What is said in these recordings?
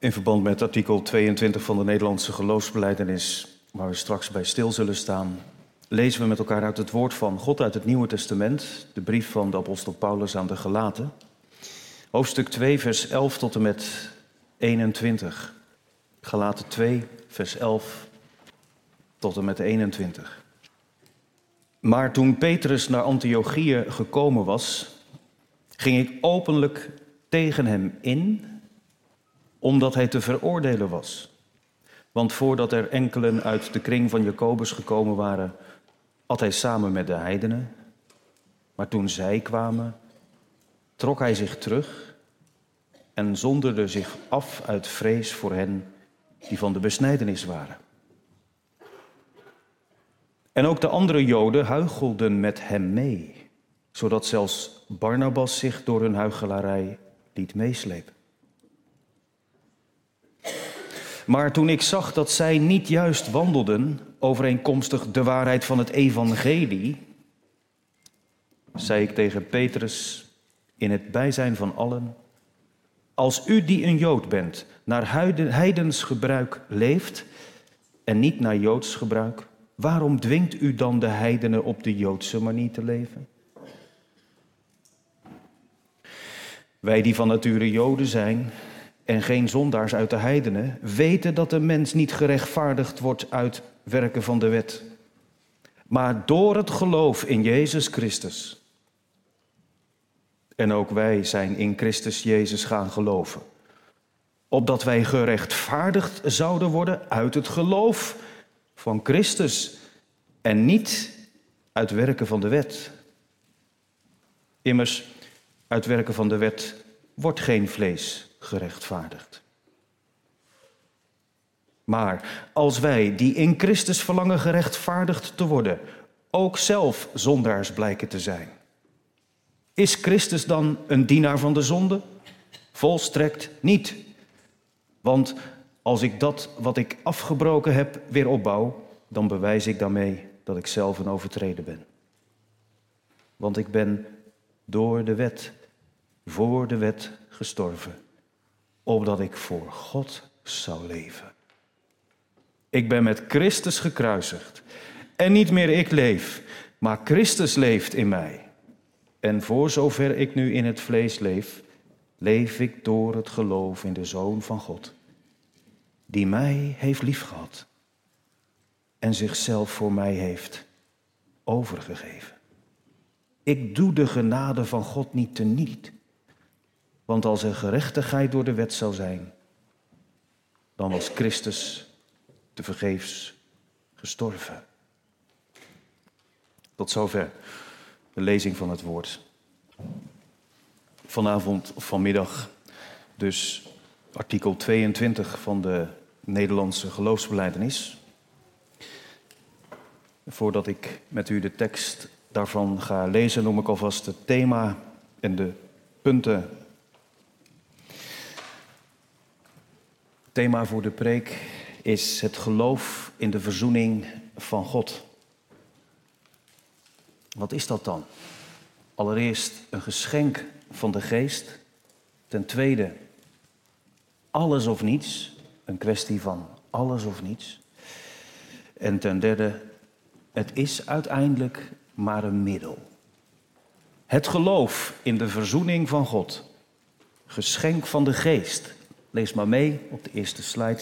In verband met artikel 22 van de Nederlandse geloofsbeleidenis, waar we straks bij stil zullen staan, lezen we met elkaar uit het woord van God uit het Nieuwe Testament, de brief van de apostel Paulus aan de Galaten. Hoofdstuk 2, vers 11 tot en met 21. Galaten 2, vers 11 tot en met 21. Maar toen Petrus naar Antiochië gekomen was, ging ik openlijk tegen hem in, omdat hij te veroordelen was. Want voordat er enkelen uit de kring van Jacobus gekomen waren, at hij samen met de heidenen. Maar toen zij kwamen, trok hij zich terug en zonderde zich af uit vrees voor hen die van de besnijdenis waren. En ook de andere Joden huichelden met hem mee, zodat zelfs Barnabas zich door hun huichelarij liet meeslepen. Maar toen ik zag dat zij niet juist wandelden overeenkomstig de waarheid van het evangelie, zei ik tegen Petrus in het bijzijn van allen, als u die een Jood bent, naar heidens gebruik leeft en niet naar Joods gebruik, waarom dwingt u dan de heidenen op de Joodse manier te leven? Wij die van nature Joden zijn en geen zondaars uit de heidenen, weten dat de mens niet gerechtvaardigd wordt uit werken van de wet, maar door het geloof in Jezus Christus. En ook wij zijn in Christus Jezus gaan geloven, opdat wij gerechtvaardigd zouden worden uit het geloof van Christus en niet uit werken van de wet. Immers, uit werken van de wet wordt geen vlees gerechtvaardigd. Maar als wij, die in Christus verlangen gerechtvaardigd te worden, ook zelf zondaars blijken te zijn, is Christus dan een dienaar van de zonde? Volstrekt niet. Want als ik dat wat ik afgebroken heb weer opbouw, dan bewijs ik daarmee dat ik zelf een overtreder ben. Want ik ben door de wet, voor de wet gestorven, opdat ik voor God zou leven. Ik ben met Christus gekruisigd. En niet meer ik leef, maar Christus leeft in mij. En voor zover ik nu in het vlees leef, leef ik door het geloof in de Zoon van God, die mij heeft liefgehad en zichzelf voor mij heeft overgegeven. Ik doe de genade van God niet teniet. Want als er gerechtigheid door de wet zou zijn, dan was Christus te vergeefs gestorven. Tot zover de lezing van het woord. Vanavond of vanmiddag dus artikel 22 van de Nederlandse geloofsbeleidenis. Voordat ik met u de tekst daarvan ga lezen, noem ik alvast het thema en de punten. Thema voor de preek is het geloof in de verzoening van God. Wat is dat dan? Allereerst een geschenk van de geest. Ten tweede, alles of niets. Een kwestie van alles of niets. En ten derde, het is uiteindelijk maar een middel. Het geloof in de verzoening van God. Geschenk van de geest. Lees maar mee op de eerste slide.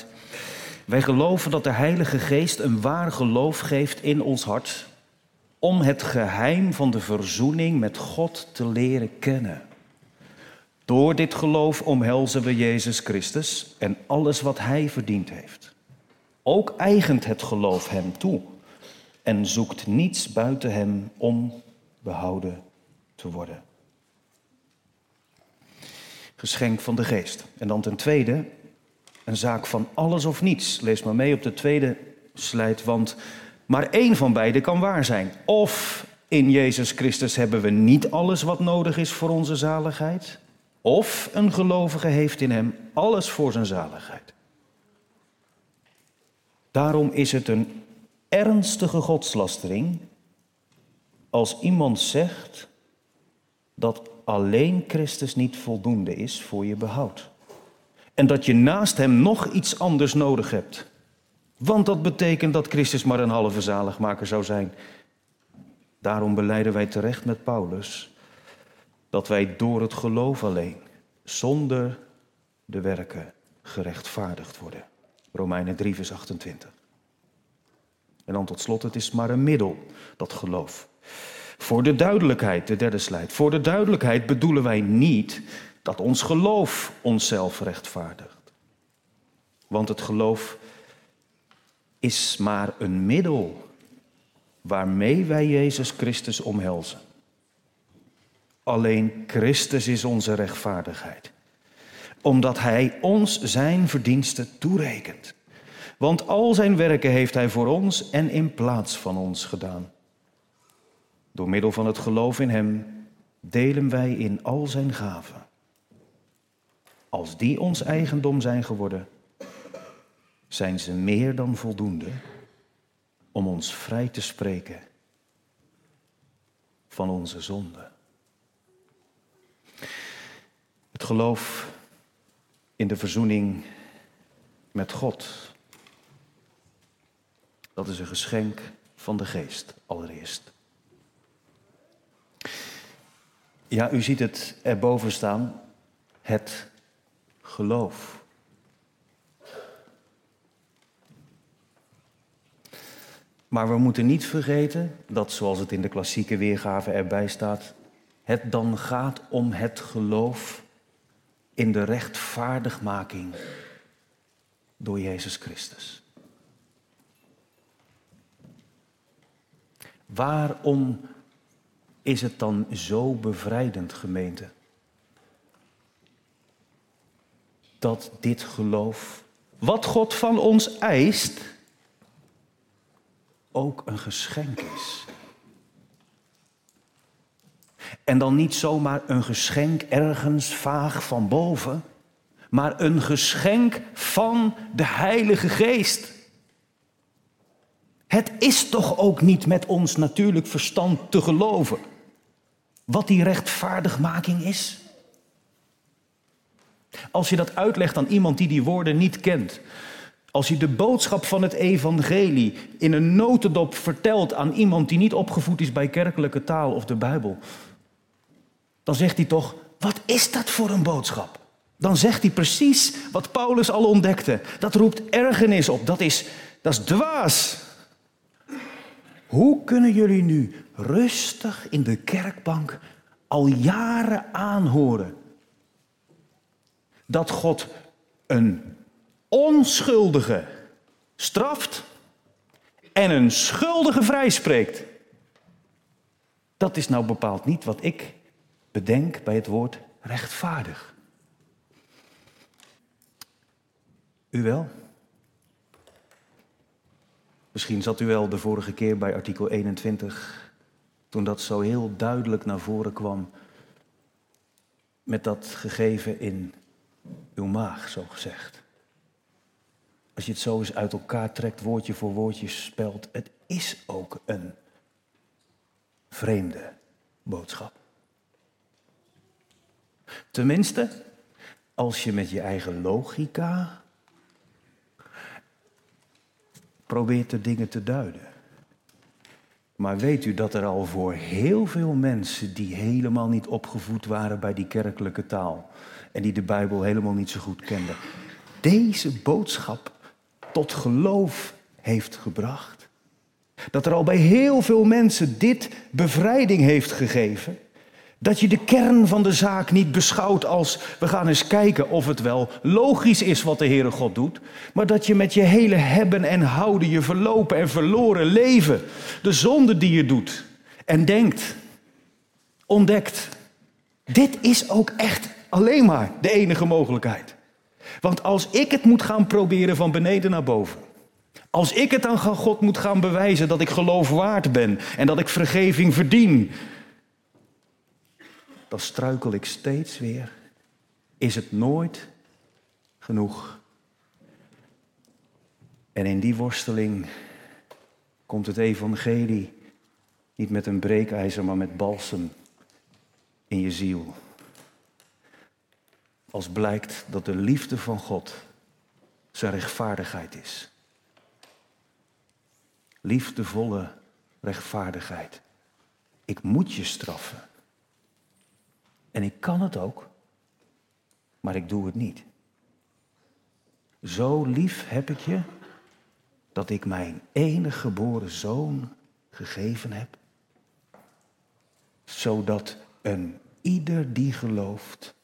Wij geloven dat de Heilige Geest een waar geloof geeft in ons hart om het geheim van de verzoening met God te leren kennen. Door dit geloof omhelzen we Jezus Christus en alles wat Hij verdiend heeft. Ook eigent het geloof Hem toe en zoekt niets buiten Hem om behouden te worden. Geschenk van de Geest. En dan ten tweede, een zaak van alles of niets. Lees maar mee op de tweede slide, want maar één van beide kan waar zijn. Of in Jezus Christus hebben we niet alles wat nodig is voor onze zaligheid, of een gelovige heeft in Hem alles voor zijn zaligheid. Daarom is het een ernstige godslastering als iemand zegt dat alleen Christus niet voldoende is voor je behoud. en dat je naast hem nog iets anders nodig hebt. Want dat betekent dat Christus maar een halve zaligmaker zou zijn. Daarom beleiden wij terecht met Paulus dat wij door het geloof alleen, zonder de werken, gerechtvaardigd worden. Romeinen 3, vers 28. En dan tot slot, het is maar een middel, dat geloof. Voor de duidelijkheid, de derde slide. Voor de duidelijkheid bedoelen wij niet dat ons geloof onszelf rechtvaardigt. Want het geloof is maar een middel waarmee wij Jezus Christus omhelzen. Alleen Christus is onze rechtvaardigheid, omdat Hij ons zijn verdiensten toerekent. Want al zijn werken heeft Hij voor ons en in plaats van ons gedaan. Door middel van het geloof in Hem delen wij in al zijn gaven. Als die ons eigendom zijn geworden, zijn ze meer dan voldoende om ons vrij te spreken van onze zonde. Het geloof in de verzoening met God, dat is een geschenk van de geest allereerst. Ja, u ziet het erboven staan, het geloof. Maar we moeten niet vergeten dat, zoals het in de klassieke weergave erbij staat, het dan gaat om het geloof in de rechtvaardigmaking door Jezus Christus. Waarom is het dan zo bevrijdend, gemeente? Dat dit geloof, wat God van ons eist, ook een geschenk is. En dan niet zomaar een geschenk ergens vaag van boven, maar een geschenk van de Heilige Geest. Het is toch ook niet met ons natuurlijk verstand te geloven wat die rechtvaardigmaking is? Als je dat uitlegt aan iemand die die woorden niet kent, als je de boodschap van het evangelie in een notendop vertelt aan iemand die niet opgevoed is bij kerkelijke taal of de Bijbel, dan zegt hij toch, wat is dat voor een boodschap? Dan zegt hij precies wat Paulus al ontdekte. Dat roept ergernis op, dat is, dat is dwaas. Hoe kunnen jullie nu rustig in de kerkbank al jaren aanhoren dat God een onschuldige straft en een schuldige vrijspreekt? Dat is nou bepaald niet wat ik bedenk bij het woord rechtvaardig. U wel? Misschien zat u wel de vorige keer bij artikel 21, toen dat zo heel duidelijk naar voren kwam, met dat gegeven in uw maag, zo gezegd. Als je het zo eens uit elkaar trekt, woordje voor woordje spelt, het is ook een vreemde boodschap. Tenminste, als je met je eigen logica probeert de dingen te duiden. Maar weet u dat er al voor heel veel mensen die helemaal niet opgevoed waren bij die kerkelijke taal en die de Bijbel helemaal niet zo goed kenden, deze boodschap tot geloof heeft gebracht? Dat er al bij heel veel mensen dit bevrijding heeft gegeven? Dat je de kern van de zaak niet beschouwt als we gaan eens kijken of het wel logisch is wat de Heere God doet, maar dat je met je hele hebben en houden, je verlopen en verloren leven, de zonde die je doet en denkt, ontdekt. Dit is ook echt alleen maar de enige mogelijkheid. Want als ik het moet gaan proberen van beneden naar boven, als ik het aan God moet gaan bewijzen dat ik geloofwaard ben en dat ik vergeving verdien, dan struikel ik steeds weer. Is het nooit genoeg? En in die worsteling komt het evangelie niet met een breekijzer, maar met balsem in je ziel. als blijkt dat de liefde van God zijn rechtvaardigheid is. Liefdevolle rechtvaardigheid. Ik moet je straffen. En ik kan het ook, maar ik doe het niet. Zo lief heb ik je dat ik mijn enige geboren zoon gegeven heb, zodat een ieder die gelooft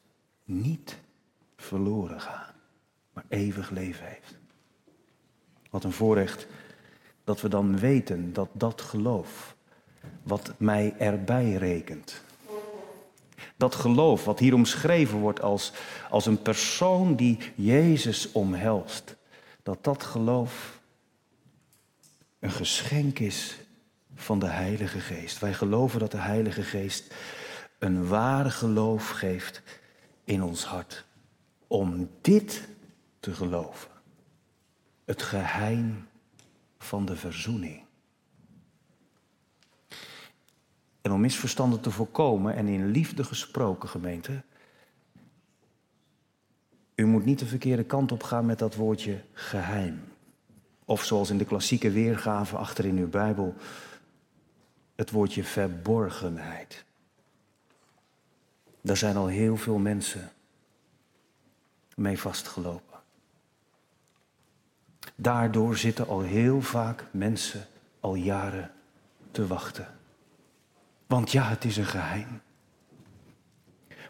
niet verloren gaat, maar eeuwig leven heeft. Wat een voorrecht dat we dan weten dat dat geloof, wat mij erbij rekent, dat geloof wat hier omschreven wordt als, als een persoon die Jezus omhelst, dat dat geloof een geschenk is van de Heilige Geest. Wij geloven dat de Heilige Geest een ware geloof geeft in ons hart. Om dit te geloven. Het geheim van de verzoening. En om misverstanden te voorkomen en in liefde gesproken, gemeente. U moet niet de verkeerde kant op gaan met dat woordje geheim. Of zoals in de klassieke weergave achter in uw Bijbel, het woordje verborgenheid. Daar zijn al heel veel mensen mee vastgelopen. Daardoor zitten al heel vaak mensen al jaren te wachten. Want ja, het is een geheim.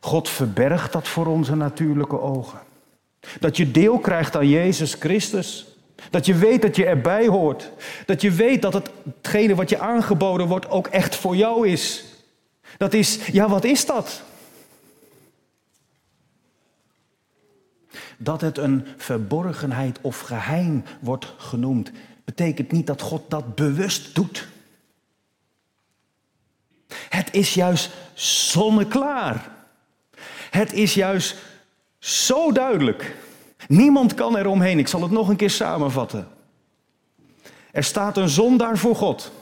God verbergt dat voor onze natuurlijke ogen. Dat je deel krijgt aan Jezus Christus. Dat je weet dat je erbij hoort. Dat je weet dat hetgene wat je aangeboden wordt ook echt voor jou is. Dat is, ja, wat is dat? Dat het een verborgenheid of geheim wordt genoemd, betekent niet dat God dat bewust doet. Het is juist zonneklaar. Het is juist zo duidelijk. Niemand kan er omheen. Ik zal het nog een keer samenvatten. Er staat een zondaar voor God.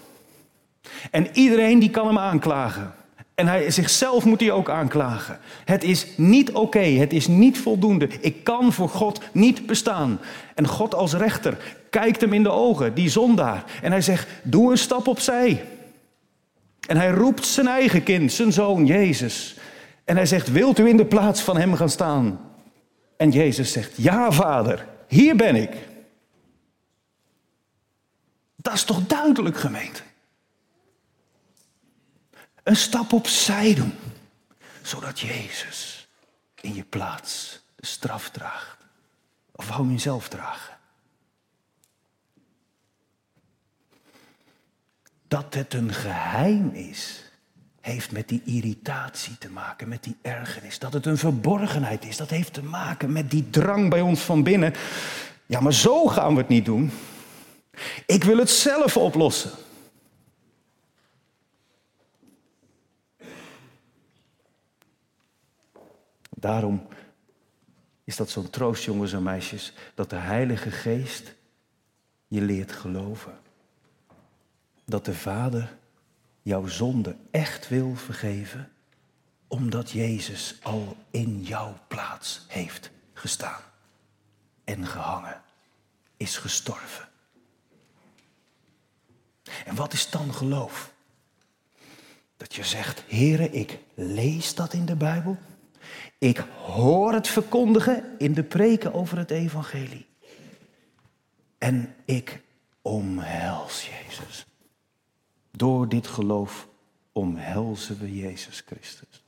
En iedereen die kan hem aanklagen. En hij, zichzelf moet hij ook aanklagen. Het is niet oké, het is niet voldoende. Ik kan voor God niet bestaan. En God als rechter kijkt hem in de ogen, die zondaar. En hij zegt, doe een stap opzij. En hij roept zijn eigen kind, zijn zoon Jezus. En hij zegt, wilt u in de plaats van hem gaan staan? En Jezus zegt, ja vader, hier ben ik. Dat is toch duidelijk gemeente? Een stap opzij doen, zodat Jezus in je plaats de straf draagt. Of wou je zelf dragen? Dat het een geheim is, heeft met die irritatie te maken, met die ergernis. Dat het een verborgenheid is, dat heeft te maken met die drang bij ons van binnen. Ja, maar zo gaan we het niet doen. Ik wil het zelf oplossen. Daarom is dat zo'n troost, jongens en meisjes, dat de Heilige Geest je leert geloven. Dat de Vader jouw zonde echt wil vergeven, omdat Jezus al in jouw plaats heeft gestaan en gehangen, is gestorven. En wat is dan geloof? Dat je zegt, Heere, ik lees dat in de Bijbel. Ik hoor het verkondigen in de preken over het evangelie. En ik omhels Jezus. Door dit geloof omhelzen we Jezus Christus.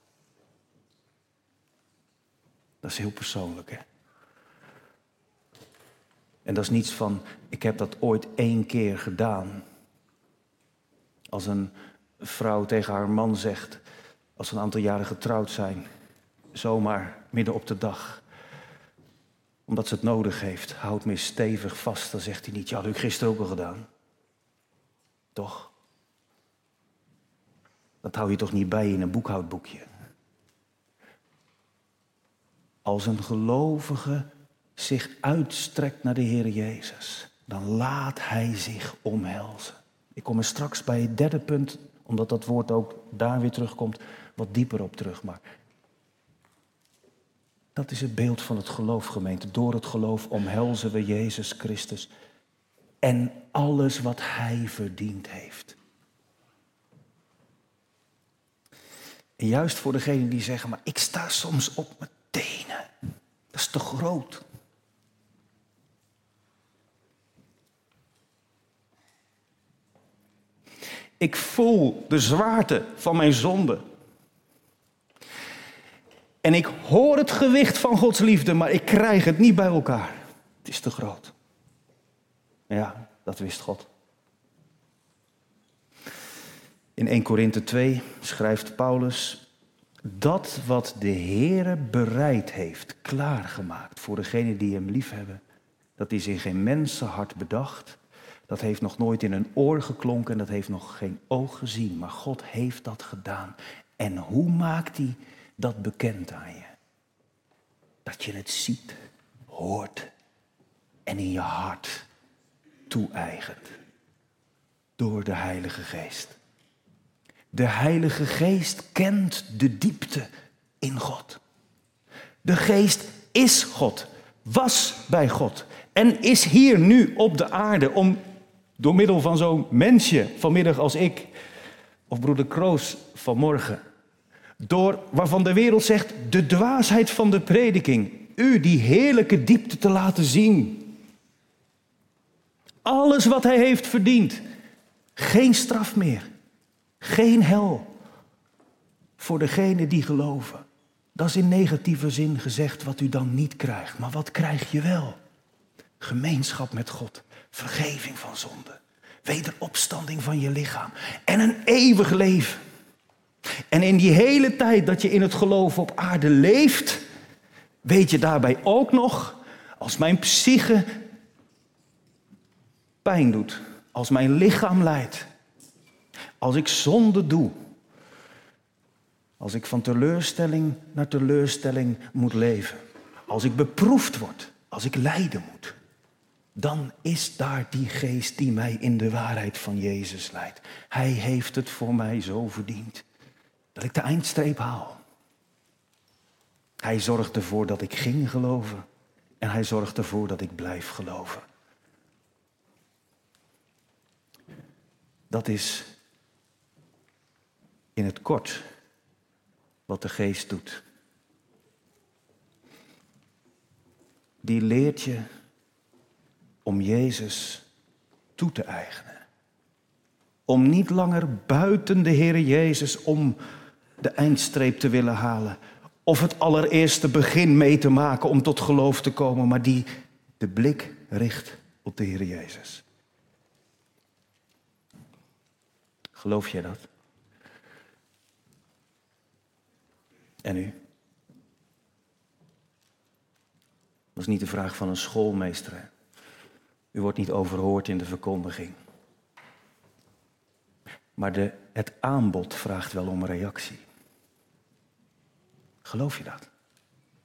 Dat is heel persoonlijk, hè? En dat is niets van, ik heb dat ooit één keer gedaan. Als een vrouw tegen haar man zegt, als ze een aantal jaren getrouwd zijn, zomaar midden op de dag, omdat ze het nodig heeft, houdt me stevig vast, dan zegt hij niet, ja, dat heb ik gisteren ook al gedaan. Toch? Dat hou je toch niet bij in een boekhoudboekje? Als een gelovige zich uitstrekt naar de Heer Jezus, dan laat Hij zich omhelzen. Ik kom er straks bij het derde punt, omdat dat woord ook daar weer terugkomt, wat dieper op terug. Maar Dat is het beeld van het geloof, gemeente. Door het geloof omhelzen we Jezus Christus en alles wat Hij verdiend heeft. En juist voor degenen die zeggen, maar ik sta soms op mijn tenen. Dat is te groot. Ik voel de zwaarte van mijn zonde. En ik hoor het gewicht van Gods liefde, maar ik krijg het niet bij elkaar. Het is te groot. Ja, dat wist God. In 1 Korinthe 2 schrijft Paulus dat wat de Heere bereid heeft, klaargemaakt voor degenen die hem liefhebben, dat is in geen mensenhart bedacht. Dat heeft nog nooit in een oor geklonken, dat heeft nog geen oog gezien, maar God heeft dat gedaan. En hoe maakt hij dat bekend aan je? Dat je het ziet, hoort en in je hart toe-eigent. Door de Heilige Geest. De Heilige Geest kent de diepte in God. De Geest is God, was bij God en is hier nu op de aarde om door middel van zo'n mensje vanmiddag als ik, of broeder Kroos vanmorgen, door waarvan de wereld zegt de dwaasheid van de prediking, u die heerlijke diepte te laten zien. Alles wat hij heeft verdiend, geen straf meer. Geen hel voor degenen die geloven. Dat is in negatieve zin gezegd wat u dan niet krijgt. Maar wat krijg je wel? Gemeenschap met God, vergeving van zonde, wederopstanding van je lichaam en een eeuwig leven. En in die hele tijd dat je in het geloof op aarde leeft, weet je daarbij ook nog, als mijn psyche pijn doet, als mijn lichaam lijdt, als ik zonde doe, als ik van teleurstelling naar teleurstelling moet leven, als ik beproefd word, als ik lijden moet, dan is daar die geest die mij in de waarheid van Jezus leidt. Hij heeft het voor mij zo verdiend dat ik de eindstreep haal. Hij zorgt ervoor dat ik ging geloven en hij zorgt ervoor dat ik blijf geloven. Dat is in het kort wat de geest doet. Die leert je om Jezus toe te eigenen. Om niet langer buiten de Heer Jezus om de eindstreep te willen halen. Of het allereerste begin mee te maken om tot geloof te komen, maar die de blik richt op de Heer Jezus. Geloof jij dat? En u? Dat is niet de vraag van een schoolmeester. U wordt niet overhoord in de verkondiging. Maar de, het aanbod vraagt wel om reactie. Geloof je dat?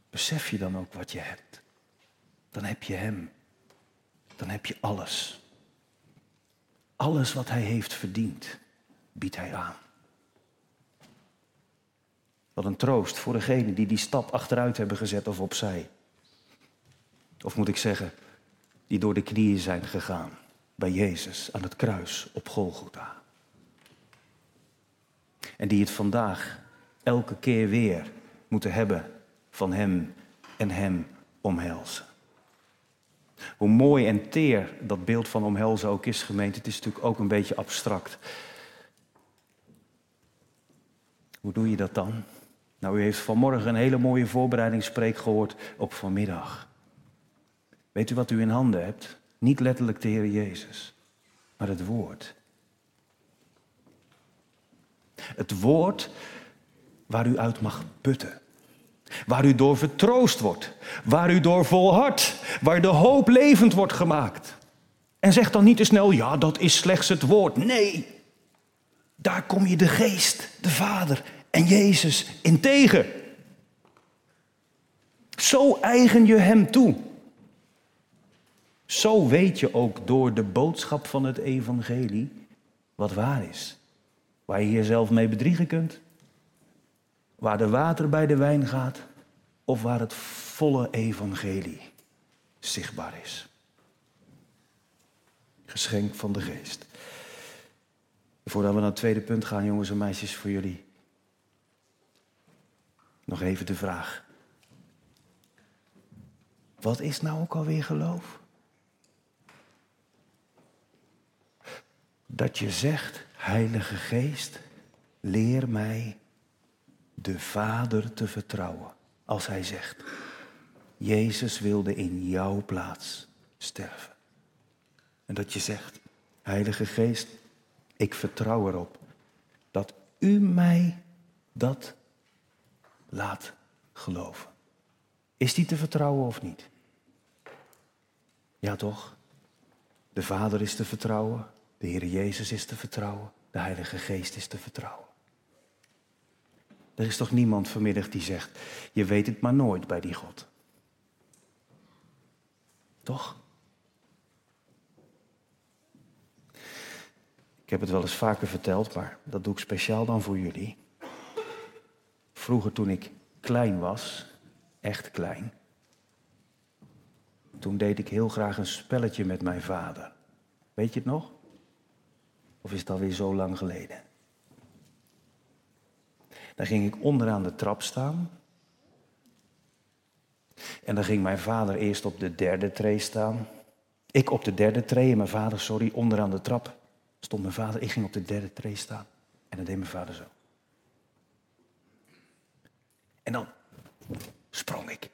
Besef je dan ook wat je hebt? Dan heb je Hem. Dan heb je alles. Alles wat Hij heeft verdiend, biedt Hij aan. Wat een troost voor degenen die die stap achteruit hebben gezet of opzij. Of moet ik zeggen, die door de knieën zijn gegaan bij Jezus aan het kruis op Golgotha. En die het vandaag elke keer weer moeten hebben van Hem en Hem omhelzen. Hoe mooi en teer dat beeld van omhelzen ook is, gemeente, het is natuurlijk ook een beetje abstract. Hoe doe je dat dan? Nou, u heeft vanmorgen een hele mooie voorbereidingspreek gehoord op vanmiddag. Weet u wat u in handen hebt? Niet letterlijk de Heer Jezus, maar het woord. Het woord waar u uit mag putten. Waar u door vertroost wordt. Waar u door volhardt. Waar de hoop levend wordt gemaakt. En zeg dan niet te snel, ja, dat is slechts het woord. Nee, daar kom je de geest, de Vader en Jezus in tegen. Zo eigen je Hem toe. Zo weet je ook door de boodschap van het evangelie wat waar is. Waar je jezelf mee bedriegen kunt. Waar de water bij de wijn gaat. of waar het volle evangelie zichtbaar is. Geschenk van de geest. Voordat we naar het tweede punt gaan, jongens en meisjes, voor jullie. Nog even de vraag. Wat is nou ook alweer geloof? Dat je zegt, Heilige Geest, leer mij de Vader te vertrouwen. Als hij zegt, Jezus wilde in jouw plaats sterven. En dat je zegt, Heilige Geest, ik vertrouw erop dat u mij dat laat geloven. Is die te vertrouwen of niet? Ja toch? De Vader is te vertrouwen, de Heer Jezus is te vertrouwen, de Heilige Geest is te vertrouwen. Er is toch niemand vanmiddag die zegt, je weet het maar nooit bij die God. Toch? Ik heb het wel eens vaker verteld, maar dat doe ik speciaal dan voor jullie. Vroeger toen ik klein was, echt klein, toen deed ik heel graag een spelletje met mijn vader. Weet je het nog? Of is het alweer zo lang geleden? Dan ging ik onderaan de trap staan. En dan ging mijn vader eerst op de derde tree staan. Ik op de derde tree en mijn vader, sorry, onderaan de trap stond mijn vader. Ik ging op de derde tree staan. En dan deed mijn vader zo. En dan sprong ik.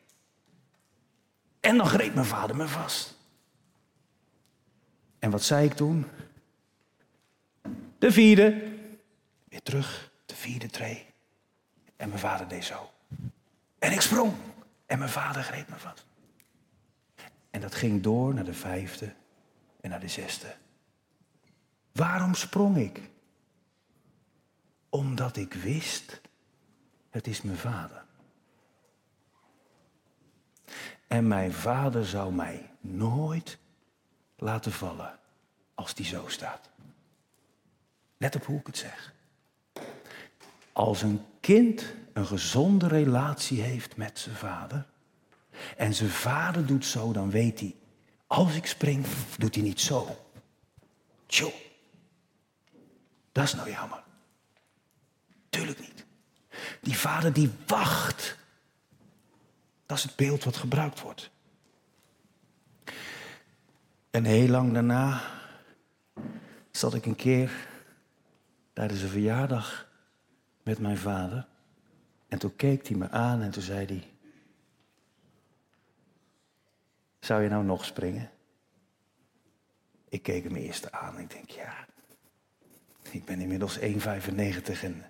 En dan greep mijn vader me vast. En wat zei ik toen? De vierde. Weer terug, de vierde tree. En mijn vader deed zo. En ik sprong. En mijn vader greep me vast. En dat ging door naar de vijfde en naar de zesde. Waarom sprong ik? Omdat ik wist, het is mijn vader. En mijn vader zou mij nooit laten vallen als die zo staat. Let op hoe ik het zeg. Als een kind een gezonde relatie heeft met zijn vader en zijn vader doet zo, dan weet hij, als ik spring, doet hij niet zo. Tjoe. Dat is nou jammer. Tuurlijk niet. Die vader die wacht. Dat is het beeld wat gebruikt wordt. En heel lang daarna zat ik een keer tijdens een verjaardag met mijn vader. En toen keek hij me aan en toen zei hij: Zou je nou nog springen? Ik keek hem eerst aan en ik denk: Ja, ik ben inmiddels 1,95 en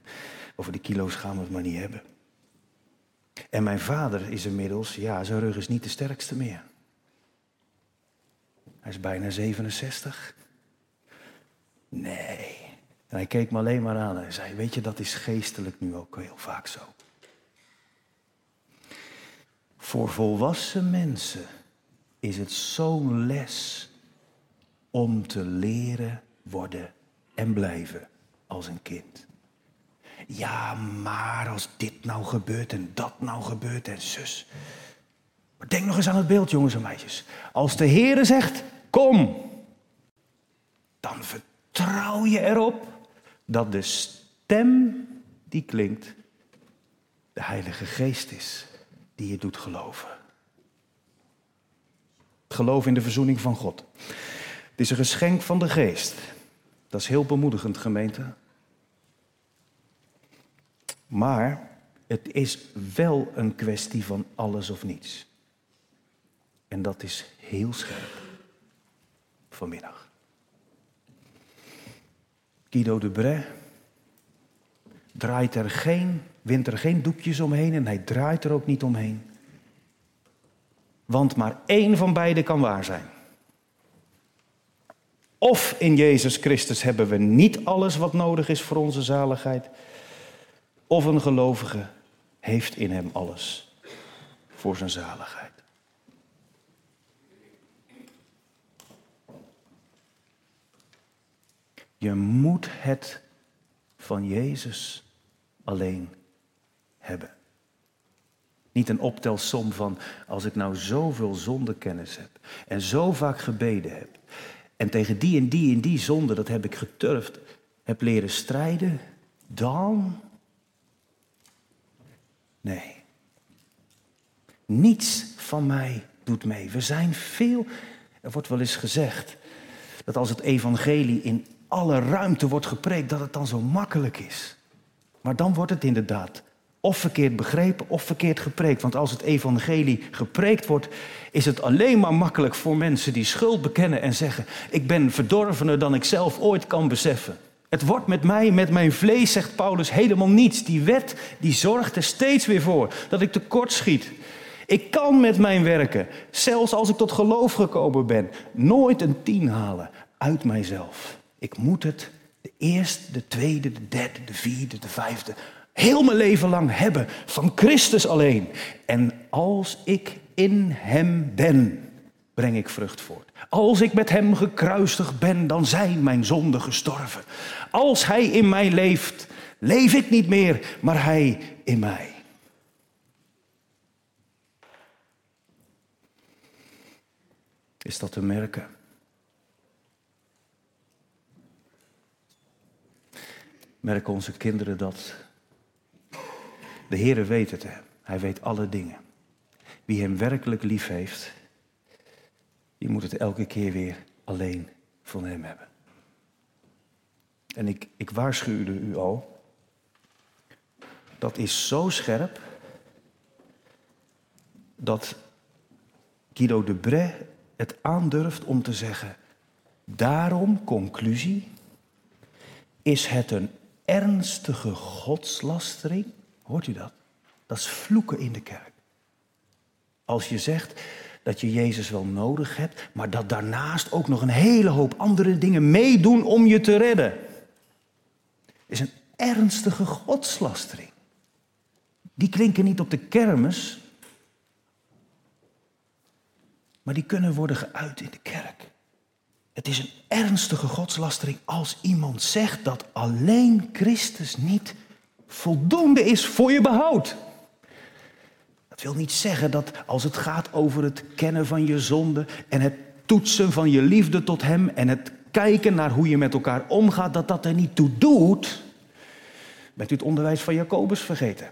over de kilo's gaan we het maar niet hebben. En mijn vader is inmiddels, ja, zijn rug is niet de sterkste meer. Hij is bijna 67. Nee. Hij keek me alleen maar aan en zei: Weet je, dat is geestelijk nu ook heel vaak zo. Voor volwassen mensen is het zo'n les om te leren worden en blijven als een kind. Ja, maar als dit nou gebeurt en dat nou gebeurt en zus. Maar denk nog eens aan het beeld, jongens en meisjes. Als de Heere zegt, kom, dan vertrouw je erop dat de stem die klinkt, de Heilige Geest is die je doet geloven. Geloof in de verzoening van God. Het is een geschenk van de Geest. Dat is heel bemoedigend, gemeente. Maar het is wel een kwestie van alles of niets. En dat is heel scherp vanmiddag. Guido de Bray draait er geen, wint er geen doekjes omheen en hij draait er ook niet omheen. Want maar één van beide kan waar zijn. Of in Jezus Christus hebben we niet alles wat nodig is voor onze zaligheid. Of een gelovige heeft in hem alles voor zijn zaligheid. Je moet het van Jezus alleen hebben. Niet een optelsom van als ik nou zoveel zondekennis heb en zo vaak gebeden heb en tegen die en die en die zonde, dat heb ik geturfd, heb leren strijden, dan. Nee. Niets van mij doet mee. We zijn veel. Er wordt wel eens gezegd dat als het evangelie in alle ruimte wordt gepreekt, dat het dan zo makkelijk is. Maar dan wordt het inderdaad of verkeerd begrepen of verkeerd gepreekt. Want als het evangelie gepreekt wordt, is het alleen maar makkelijk voor mensen die schuld bekennen en zeggen: Ik ben verdorvener dan ik zelf ooit kan beseffen. Het wordt met mij, met mijn vlees, zegt Paulus, helemaal niets. Die wet die zorgt er steeds weer voor dat ik tekort schiet. Ik kan met mijn werken, zelfs als ik tot geloof gekomen ben, nooit een tien halen uit mijzelf. Ik moet het de eerste, de tweede, de derde, de vierde, de vijfde, heel mijn leven lang hebben van Christus alleen. En als ik in Hem ben, breng ik vrucht voort. Als ik met Hem gekruisigd ben, dan zijn mijn zonden gestorven. Als Hij in mij leeft, leef ik niet meer, maar Hij in mij. Is dat te merken? Merken onze kinderen dat? De Heere weet het, hè? Hij weet alle dingen. Wie Hem werkelijk lief heeft, die moet het elke keer weer alleen van Hem hebben. En ik, ik waarschuwde u al, dat is zo scherp dat Guido de Bray het aandurft om te zeggen, daarom, conclusie, is het een ernstige godslastering. Hoort u dat? Dat is vloeken in de kerk. Als je zegt dat je Jezus wel nodig hebt, maar dat daarnaast ook nog een hele hoop andere dingen meedoen om je te redden. Is een ernstige godslastering. Die klinken niet op de kermis, maar die kunnen worden geuit in de kerk. Het is een ernstige godslastering als iemand zegt dat alleen Christus niet voldoende is voor je behoud. Dat wil niet zeggen dat als het gaat over het kennen van je zonde en het toetsen van je liefde tot Hem en het kijken naar hoe je met elkaar omgaat, dat dat er niet toe doet. Bent u het onderwijs van Jacobus vergeten?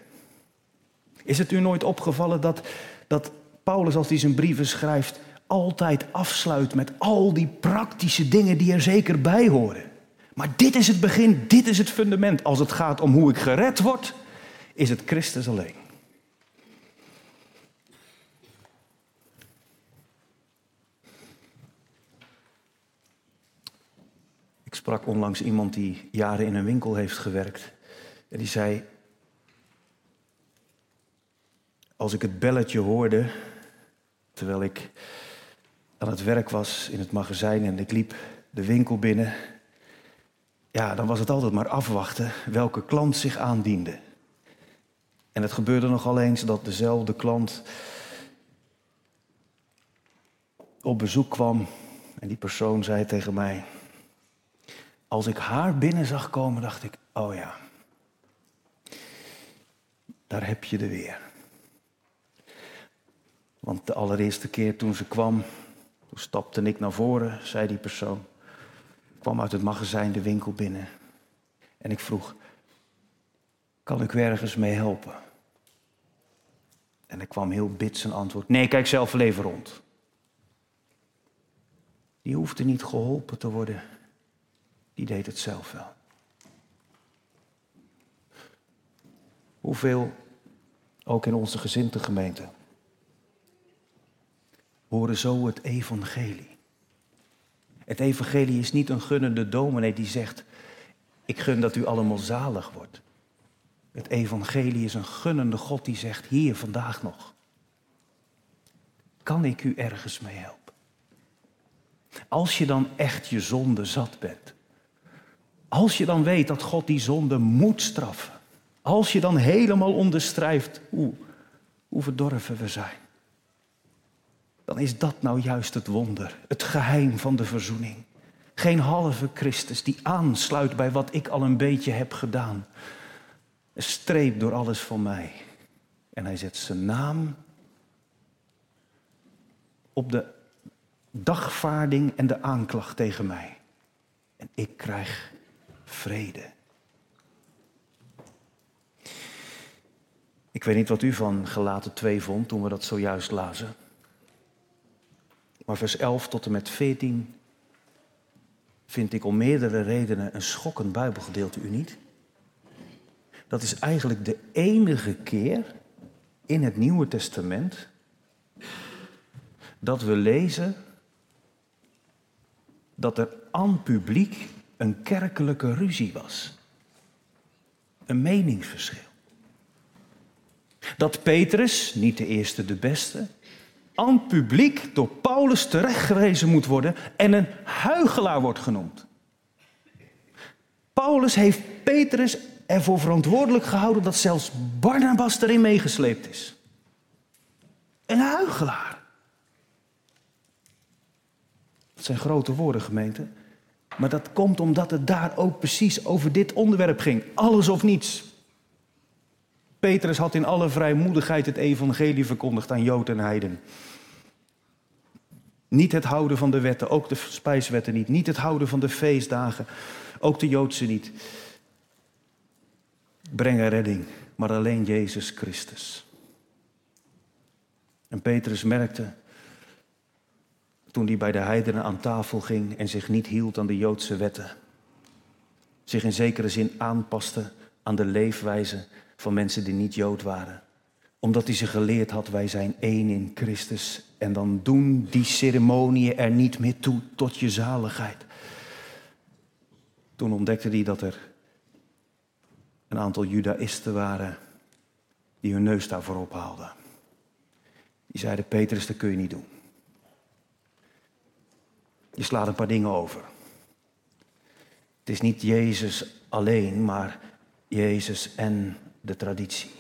Is het u nooit opgevallen dat, dat Paulus, als hij zijn brieven schrijft, altijd afsluit met al die praktische dingen die er zeker bij horen? Maar dit is het begin, dit is het fundament. Als het gaat om hoe ik gered word, is het Christus alleen. Sprak onlangs iemand die jaren in een winkel heeft gewerkt. En die zei, als ik het belletje hoorde, terwijl ik aan het werk was in het magazijn en ik liep de winkel binnen, ja, dan was het altijd maar afwachten welke klant zich aandiende. En het gebeurde nogal eens dat dezelfde klant op bezoek kwam en die persoon zei tegen mij, als ik haar binnen zag komen, dacht ik, oh ja, daar heb je er weer. Want de allereerste keer toen ze kwam, toen stapte ik naar voren, zei die persoon kwam uit het magazijn de winkel binnen. En ik vroeg, kan ik ergens mee helpen? En er kwam heel bits een antwoord, nee, kijk zelf even rond. Die hoefde niet geholpen te worden, die deed het zelf wel. Hoeveel, ook in onze gemeente, horen zo het evangelie. Het evangelie is niet een gunnende dominee die zegt, ik gun dat u allemaal zalig wordt. Het evangelie is een gunnende God die zegt, hier vandaag nog. Kan ik u ergens mee helpen? Als je dan echt je zonde zat bent. Als je dan weet dat God die zonde moet straffen. Als je dan helemaal onderstrijft hoe, hoe verdorven we zijn dan is dat nou juist het wonder, het geheim van de verzoening. Geen halve Christus die aansluit bij wat ik al een beetje heb gedaan. Een streep door alles van mij. En hij zet zijn naam op de dagvaarding en de aanklacht tegen mij. En ik krijg vrede. Ik weet niet wat u van gelaten 2 vond toen we dat zojuist lazen. Maar vers 11 tot en met 14 vind ik om meerdere redenen een schokkend Bijbelgedeelte, u niet? Dat is eigenlijk de enige keer in het Nieuwe Testament dat we lezen dat er aan publiek een kerkelijke ruzie was. Een meningsverschil. Dat Petrus, niet de eerste, de beste, aan publiek door Paulus terechtgewezen moet worden en een huigelaar wordt genoemd. Paulus heeft Petrus ervoor verantwoordelijk gehouden dat zelfs Barnabas erin meegesleept is. Een huigelaar. Dat zijn grote woorden, gemeente. Maar dat komt omdat het daar ook precies over dit onderwerp ging. Alles of niets. Petrus had in alle vrijmoedigheid het evangelie verkondigd aan Jood en Heiden. Niet het houden van de wetten, ook de spijswetten niet. Niet het houden van de feestdagen, ook de Joodse niet. Brengen redding, maar alleen Jezus Christus. En Petrus merkte, toen hij bij de heidenen aan tafel ging en zich niet hield aan de Joodse wetten, zich in zekere zin aanpaste aan de leefwijze van mensen die niet Jood waren. Omdat hij ze geleerd had, wij zijn één in Christus. En dan doen die ceremonieën er niet meer toe tot je zaligheid. Toen ontdekte hij dat er een aantal judaïsten waren die hun neus daarvoor ophaalden. Die zeiden, Petrus, dat kun je niet doen. Je slaat een paar dingen over. Het is niet Jezus alleen, maar Jezus en de traditie.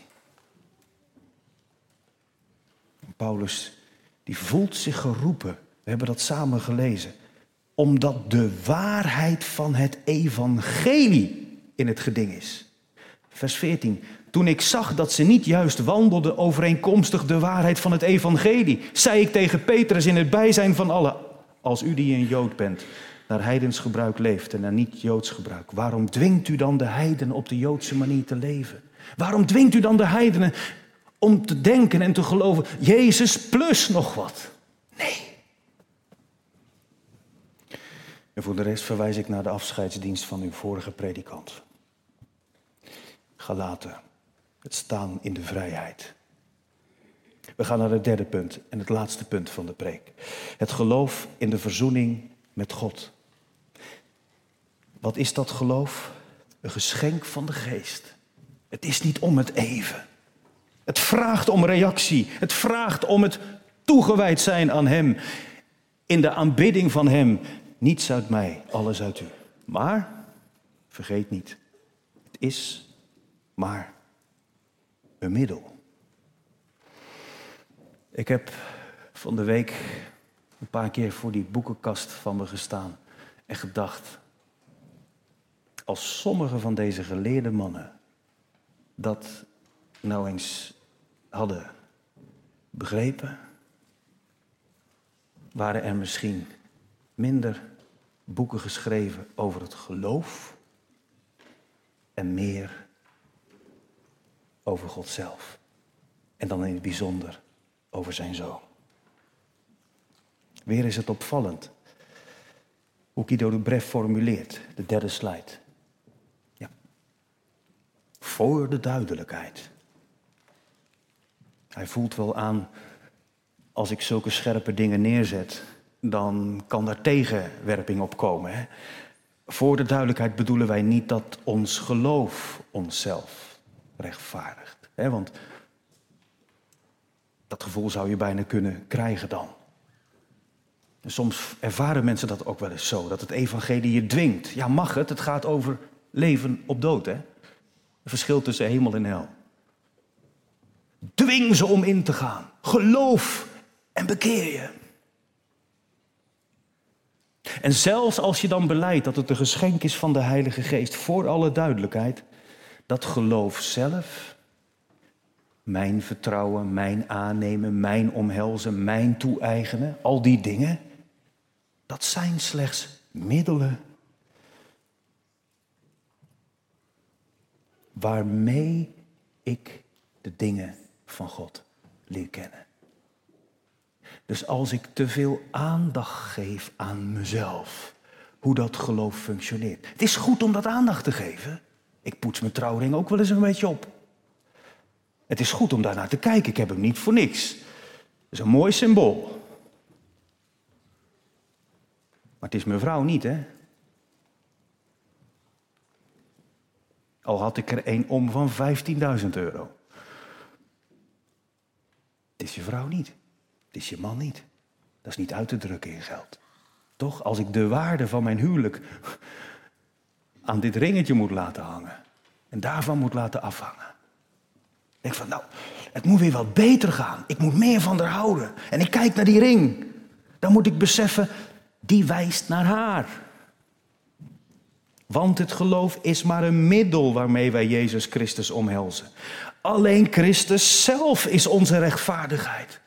Paulus die voelt zich geroepen, we hebben dat samen gelezen, omdat de waarheid van het evangelie in het geding is. Vers 14. Toen ik zag dat ze niet juist wandelden overeenkomstig de waarheid van het evangelie, zei ik tegen Petrus in het bijzijn van allen, als u die een Jood bent, naar heidens gebruik leeft en naar niet-Joods gebruik, waarom dwingt u dan de heidenen op de Joodse manier te leven? Waarom dwingt u dan de heidenen om te denken en te geloven, Jezus plus nog wat? Nee. En voor de rest verwijs ik naar de afscheidsdienst van uw vorige predikant. Galaten, het staan in de vrijheid. We gaan naar het derde punt en het laatste punt van de preek. Het geloof in de verzoening met God. Wat is dat geloof? Een geschenk van de geest. Het is niet om het even. Het vraagt om reactie. Het vraagt om het toegewijd zijn aan Hem. In de aanbidding van Hem. Niets uit mij, alles uit u. Maar, vergeet niet, het is maar een middel. Ik heb van de week een paar keer voor die boekenkast van me gestaan en gedacht, als sommige van deze geleerde mannen dat nou eens hadden begrepen, waren er misschien minder boeken geschreven over het geloof en meer over God zelf. En dan in het bijzonder over zijn zoon. Weer is het opvallend hoe Guido de Bref formuleert, de derde slide voor de duidelijkheid. Hij voelt wel aan, als ik zulke scherpe dingen neerzet, dan kan daar tegenwerping op komen. Hè? Voor de duidelijkheid bedoelen wij niet dat ons geloof onszelf rechtvaardigt. Hè? Want dat gevoel zou je bijna kunnen krijgen dan. En soms ervaren mensen dat ook wel eens zo, dat het evangelie je dwingt. Ja, mag het? Het gaat over leven op dood, hè? Het verschil tussen hemel en hel. Dwing ze om in te gaan. Geloof en bekeer je. En zelfs als je dan beleidt dat het een geschenk is van de Heilige Geest, voor alle duidelijkheid, dat geloof zelf mijn vertrouwen, mijn aannemen, mijn omhelzen, mijn toe-eigenen, al die dingen, dat zijn slechts middelen waarmee ik de dingen van God leer kennen. Dus als ik te veel aandacht geef aan mezelf, hoe dat geloof functioneert. Het is goed om dat aandacht te geven. Ik poets mijn trouwring ook wel eens een beetje op. Het is goed om daarnaar te kijken. Ik heb hem niet voor niks. Het is een mooi symbool. Maar het is mijn vrouw niet, hè? Al had ik er een om van 15.000 euro. Het is je vrouw niet. Het is je man niet. Dat is niet uit te drukken in geld. Toch? Als ik de waarde van mijn huwelijk aan dit ringetje moet laten hangen. En daarvan moet laten afhangen. Denk van, nou, het moet weer wat beter gaan. Ik moet meer van haar houden. En ik kijk naar die ring. Dan moet ik beseffen, die wijst naar haar. Want het geloof is maar een middel waarmee wij Jezus Christus omhelzen. Alleen Christus zelf is onze rechtvaardigheid.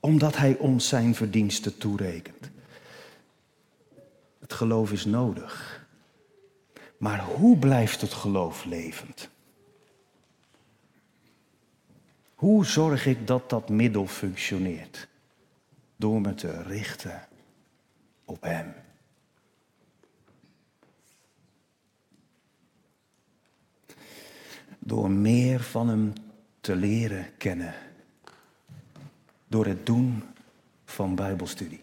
Omdat Hij ons zijn verdiensten toerekent. Het geloof is nodig. Maar hoe blijft het geloof levend? Hoe zorg ik dat dat middel functioneert? Door me te richten op Hem. Door meer van Hem te leren kennen. Door het doen van Bijbelstudie.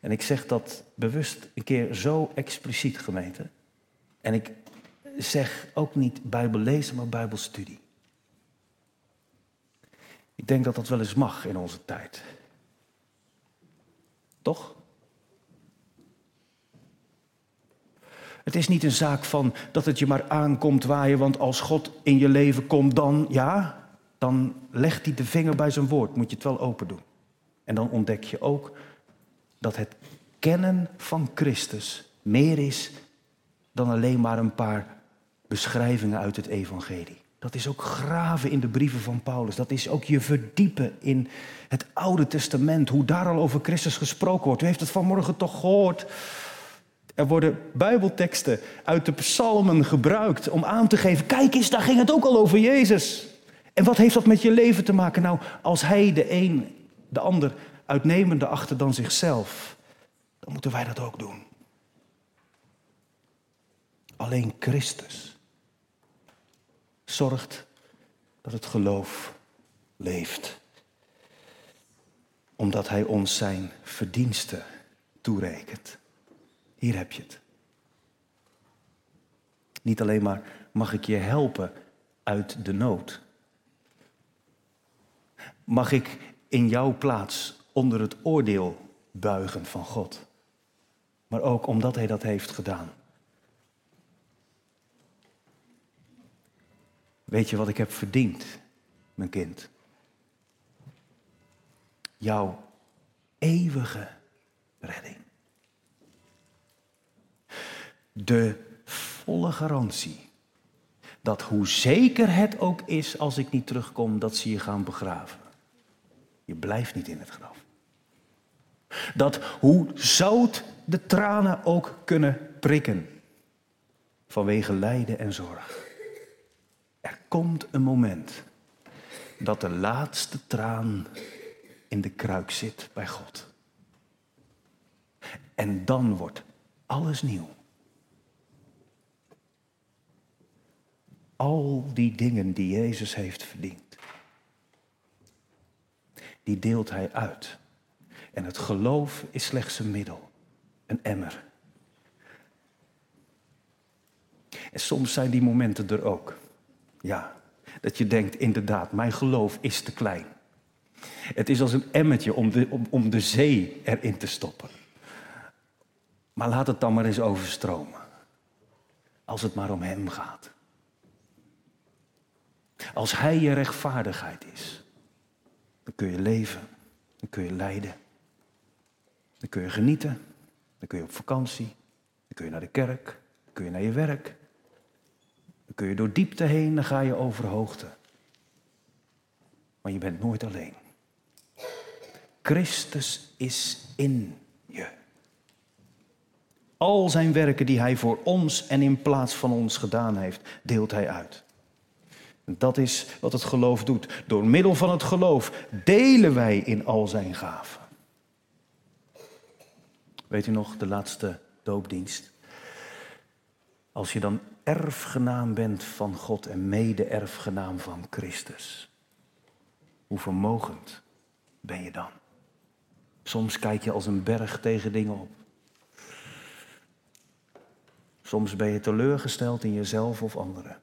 En ik zeg dat bewust een keer zo expliciet, gemeente. En ik zeg ook niet Bijbel lezen, maar Bijbelstudie. Ik denk dat dat wel eens mag in onze tijd. Toch? Het is niet een zaak van dat het je maar aankomt waaien, want als God in je leven komt, dan ja, dan legt hij de vinger bij zijn woord, moet je het wel open doen. En dan ontdek je ook dat het kennen van Christus meer is dan alleen maar een paar beschrijvingen uit het evangelie. Dat is ook graven in de brieven van Paulus. Dat is ook je verdiepen in het Oude Testament, hoe daar al over Christus gesproken wordt. U heeft het vanmorgen toch gehoord. Er worden Bijbelteksten uit de psalmen gebruikt om aan te geven, kijk eens, daar ging het ook al over Jezus. En wat heeft dat met je leven te maken? Nou, als hij de een de ander uitnemende achter dan zichzelf, dan moeten wij dat ook doen. Alleen Christus zorgt dat het geloof leeft. Omdat Hij ons zijn verdiensten toerekent. Hier heb je het. Niet alleen maar mag ik je helpen uit de nood. Mag ik in jouw plaats onder het oordeel buigen van God. Maar ook omdat Hij dat heeft gedaan. Weet je wat ik heb verdiend, mijn kind? Jouw eeuwige redding. De volle garantie dat hoe zeker het ook is als ik niet terugkom, dat ze je gaan begraven. Je blijft niet in het graf. Dat hoe zout de tranen ook kunnen prikken vanwege lijden en zorg. Komt een moment dat de laatste traan in de kruik zit bij God. En dan wordt alles nieuw. Al die dingen die Jezus heeft verdiend, die deelt Hij uit. En het geloof is slechts een middel, een emmer. En soms zijn die momenten er ook. Ja, dat je denkt, inderdaad, mijn geloof is te klein. Het is als een emmertje om de, om, om de zee erin te stoppen. Maar laat het dan maar eens overstromen. Als het maar om Hem gaat. Als Hij je rechtvaardigheid is, dan kun je leven, dan kun je lijden, dan kun je genieten, dan kun je op vakantie, dan kun je naar de kerk, dan kun je naar je werk, kun je door diepte heen, dan ga je over hoogte. Maar je bent nooit alleen. Christus is in je. Al zijn werken die hij voor ons en in plaats van ons gedaan heeft, deelt hij uit. Dat is wat het geloof doet. Door middel van het geloof delen wij in al zijn gaven. Weet u nog, de laatste doopdienst? Als je dan erfgenaam bent van God en mede-erfgenaam van Christus, hoe vermogend ben je dan? Soms kijk je als een berg tegen dingen op. Soms ben je teleurgesteld in jezelf of anderen.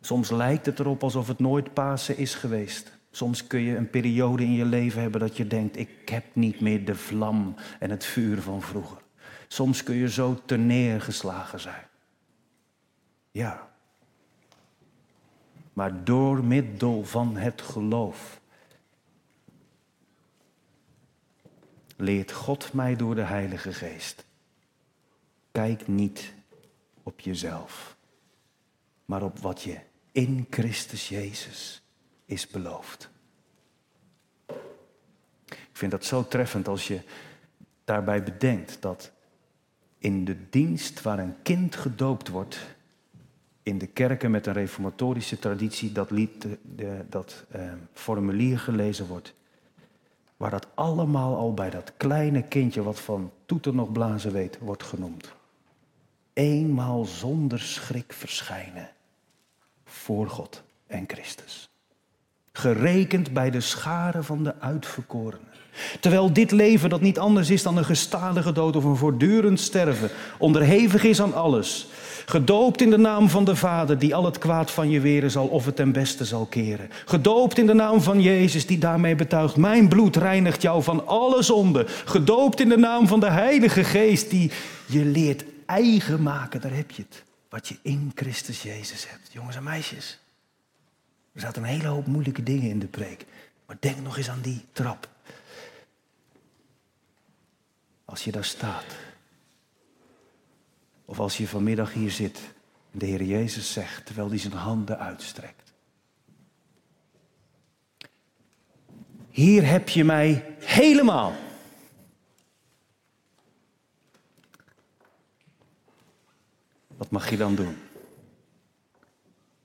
Soms lijkt het erop alsof het nooit Pasen is geweest. Soms kun je een periode in je leven hebben dat je denkt, ik heb niet meer de vlam en het vuur van vroeger. Soms kun je zo terneergeslagen zijn. Ja. Maar door middel van het geloof leert God mij door de Heilige Geest. Kijk niet op jezelf, maar op wat je in Christus Jezus is beloofd. Ik vind dat zo treffend als je daarbij bedenkt dat in de dienst waar een kind gedoopt wordt, in de kerken met een reformatorische traditie, dat, lied, de, dat eh, formulier gelezen wordt, waar dat allemaal al bij dat kleine kindje wat van toeter nog blazen weet, wordt genoemd. Eenmaal zonder schrik verschijnen voor God en Christus. Gerekend bij de scharen van de uitverkorenen. Terwijl dit leven dat niet anders is dan een gestadige dood of een voortdurend sterven, onderhevig is aan alles. Gedoopt in de naam van de Vader die al het kwaad van je weren zal of het ten beste zal keren. Gedoopt in de naam van Jezus die daarmee betuigt, mijn bloed reinigt jou van alle zonde. Gedoopt in de naam van de Heilige Geest die je leert eigen maken, daar heb je het. Wat je in Christus Jezus hebt. Jongens en meisjes, er zaten een hele hoop moeilijke dingen in de preek. Maar denk nog eens aan die trap. Als je daar staat. Of als je vanmiddag hier zit en de Heer Jezus zegt terwijl hij zijn handen uitstrekt. Hier heb je mij helemaal. Wat mag je dan doen?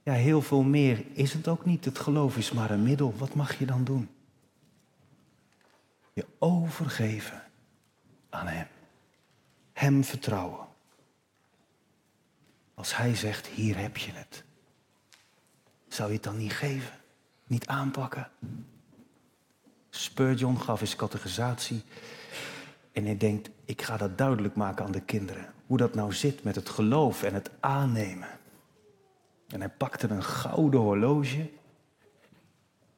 Ja, heel veel meer is het ook niet. Het geloof is maar een middel. Wat mag je dan doen? Je overgeven aan Hem. Hem vertrouwen. Als Hij zegt, hier heb je het. Zou je het dan niet geven? Niet aanpakken? Spurgeon gaf eens categorisatie. En hij denkt, ik ga dat duidelijk maken aan de kinderen. Hoe dat nou zit met het geloof en het aannemen. En hij pakte een gouden horloge.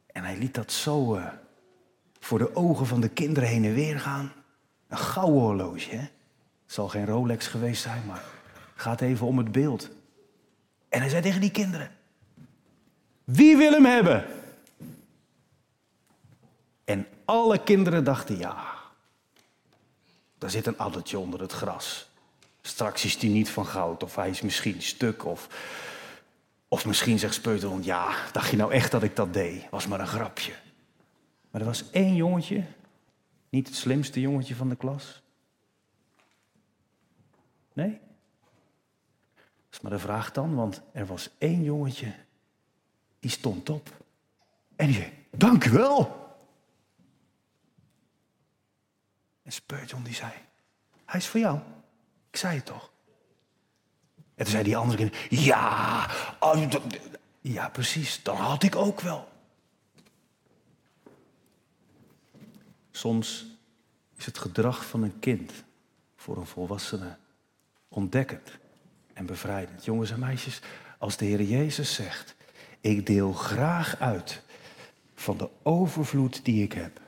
En hij liet dat zo uh, voor de ogen van de kinderen heen en weer gaan. Een gouden horloge, hè? Zal geen Rolex geweest zijn, maar gaat even om het beeld. En hij zei tegen die kinderen: Wie wil hem hebben? En alle kinderen dachten: Ja, daar zit een addertje onder het gras. Straks is die niet van goud, of hij is misschien stuk, of, of misschien zegt Speutelhond, ja, dacht je nou echt dat ik dat deed? Was maar een grapje. Maar er was één jongetje, niet het slimste jongetje van de klas. Nee? Dat is maar de vraag dan, want er was één jongetje, die stond op. En die zei, dank u wel. En Spurgeon die zei, hij is voor jou. Ik zei het toch? En toen zei die andere kind, ja, oh, ja precies, dan had ik ook wel. Soms is het gedrag van een kind voor een volwassene ontdekkend en bevrijdend. Jongens en meisjes, als de Heer Jezus zegt, ik deel graag uit van de overvloed die ik heb,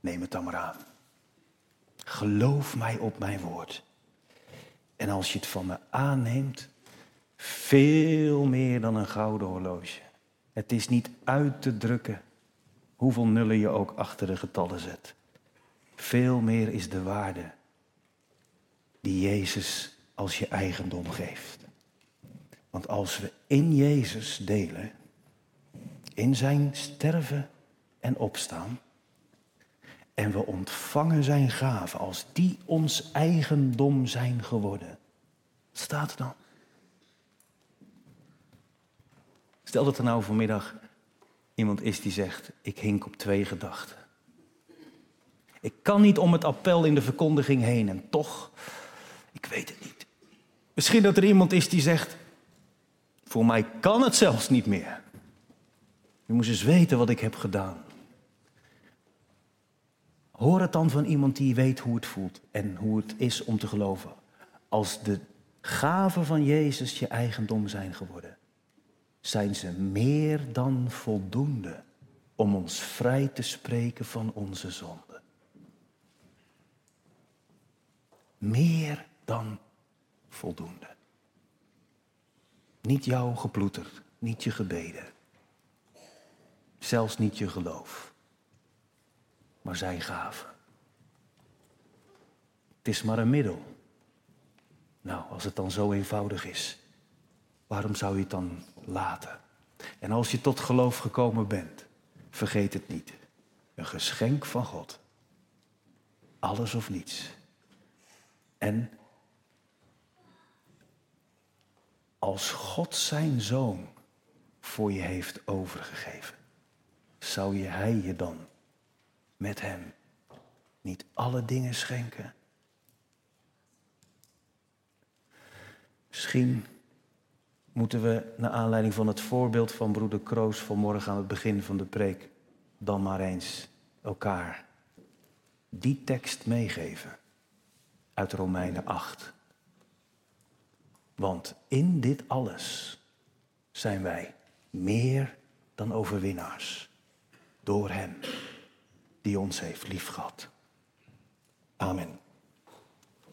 neem het dan maar aan. Geloof mij op mijn woord. En als je het van me aanneemt, veel meer dan een gouden horloge. Het is niet uit te drukken hoeveel nullen je ook achter de getallen zet. Veel meer is de waarde die Jezus als je eigendom geeft. Want als we in Jezus delen, in zijn sterven en opstaan, en we ontvangen zijn gaven als die ons eigendom zijn geworden. Staat er dan? Stel dat er nou vanmiddag iemand is die zegt, ik hink op twee gedachten. Ik kan niet om het appel in de verkondiging heen en toch, ik weet het niet. Misschien dat er iemand is die zegt, voor mij kan het zelfs niet meer. Je moest eens weten wat ik heb gedaan. Hoor het dan van iemand die weet hoe het voelt en hoe het is om te geloven. Als de gaven van Jezus je eigendom zijn geworden, zijn ze meer dan voldoende om ons vrij te spreken van onze zonde. Meer dan voldoende. Niet jouw geploeter, niet je gebeden, zelfs niet je geloof maar zijn gave. Het is maar een middel. Nou, als het dan zo eenvoudig is, waarom zou je het dan laten? En als je tot geloof gekomen bent, vergeet het niet. Een geschenk van God. Alles of niets. En als God zijn zoon voor je heeft overgegeven, zou je hij je dan met Hem niet alle dingen schenken? Misschien moeten we, naar aanleiding van het voorbeeld van broeder Kroos vanmorgen aan het begin van de preek, dan maar eens elkaar die tekst meegeven uit Romeinen 8. Want in dit alles zijn wij meer dan overwinnaars door Hem die ons heeft liefgehad.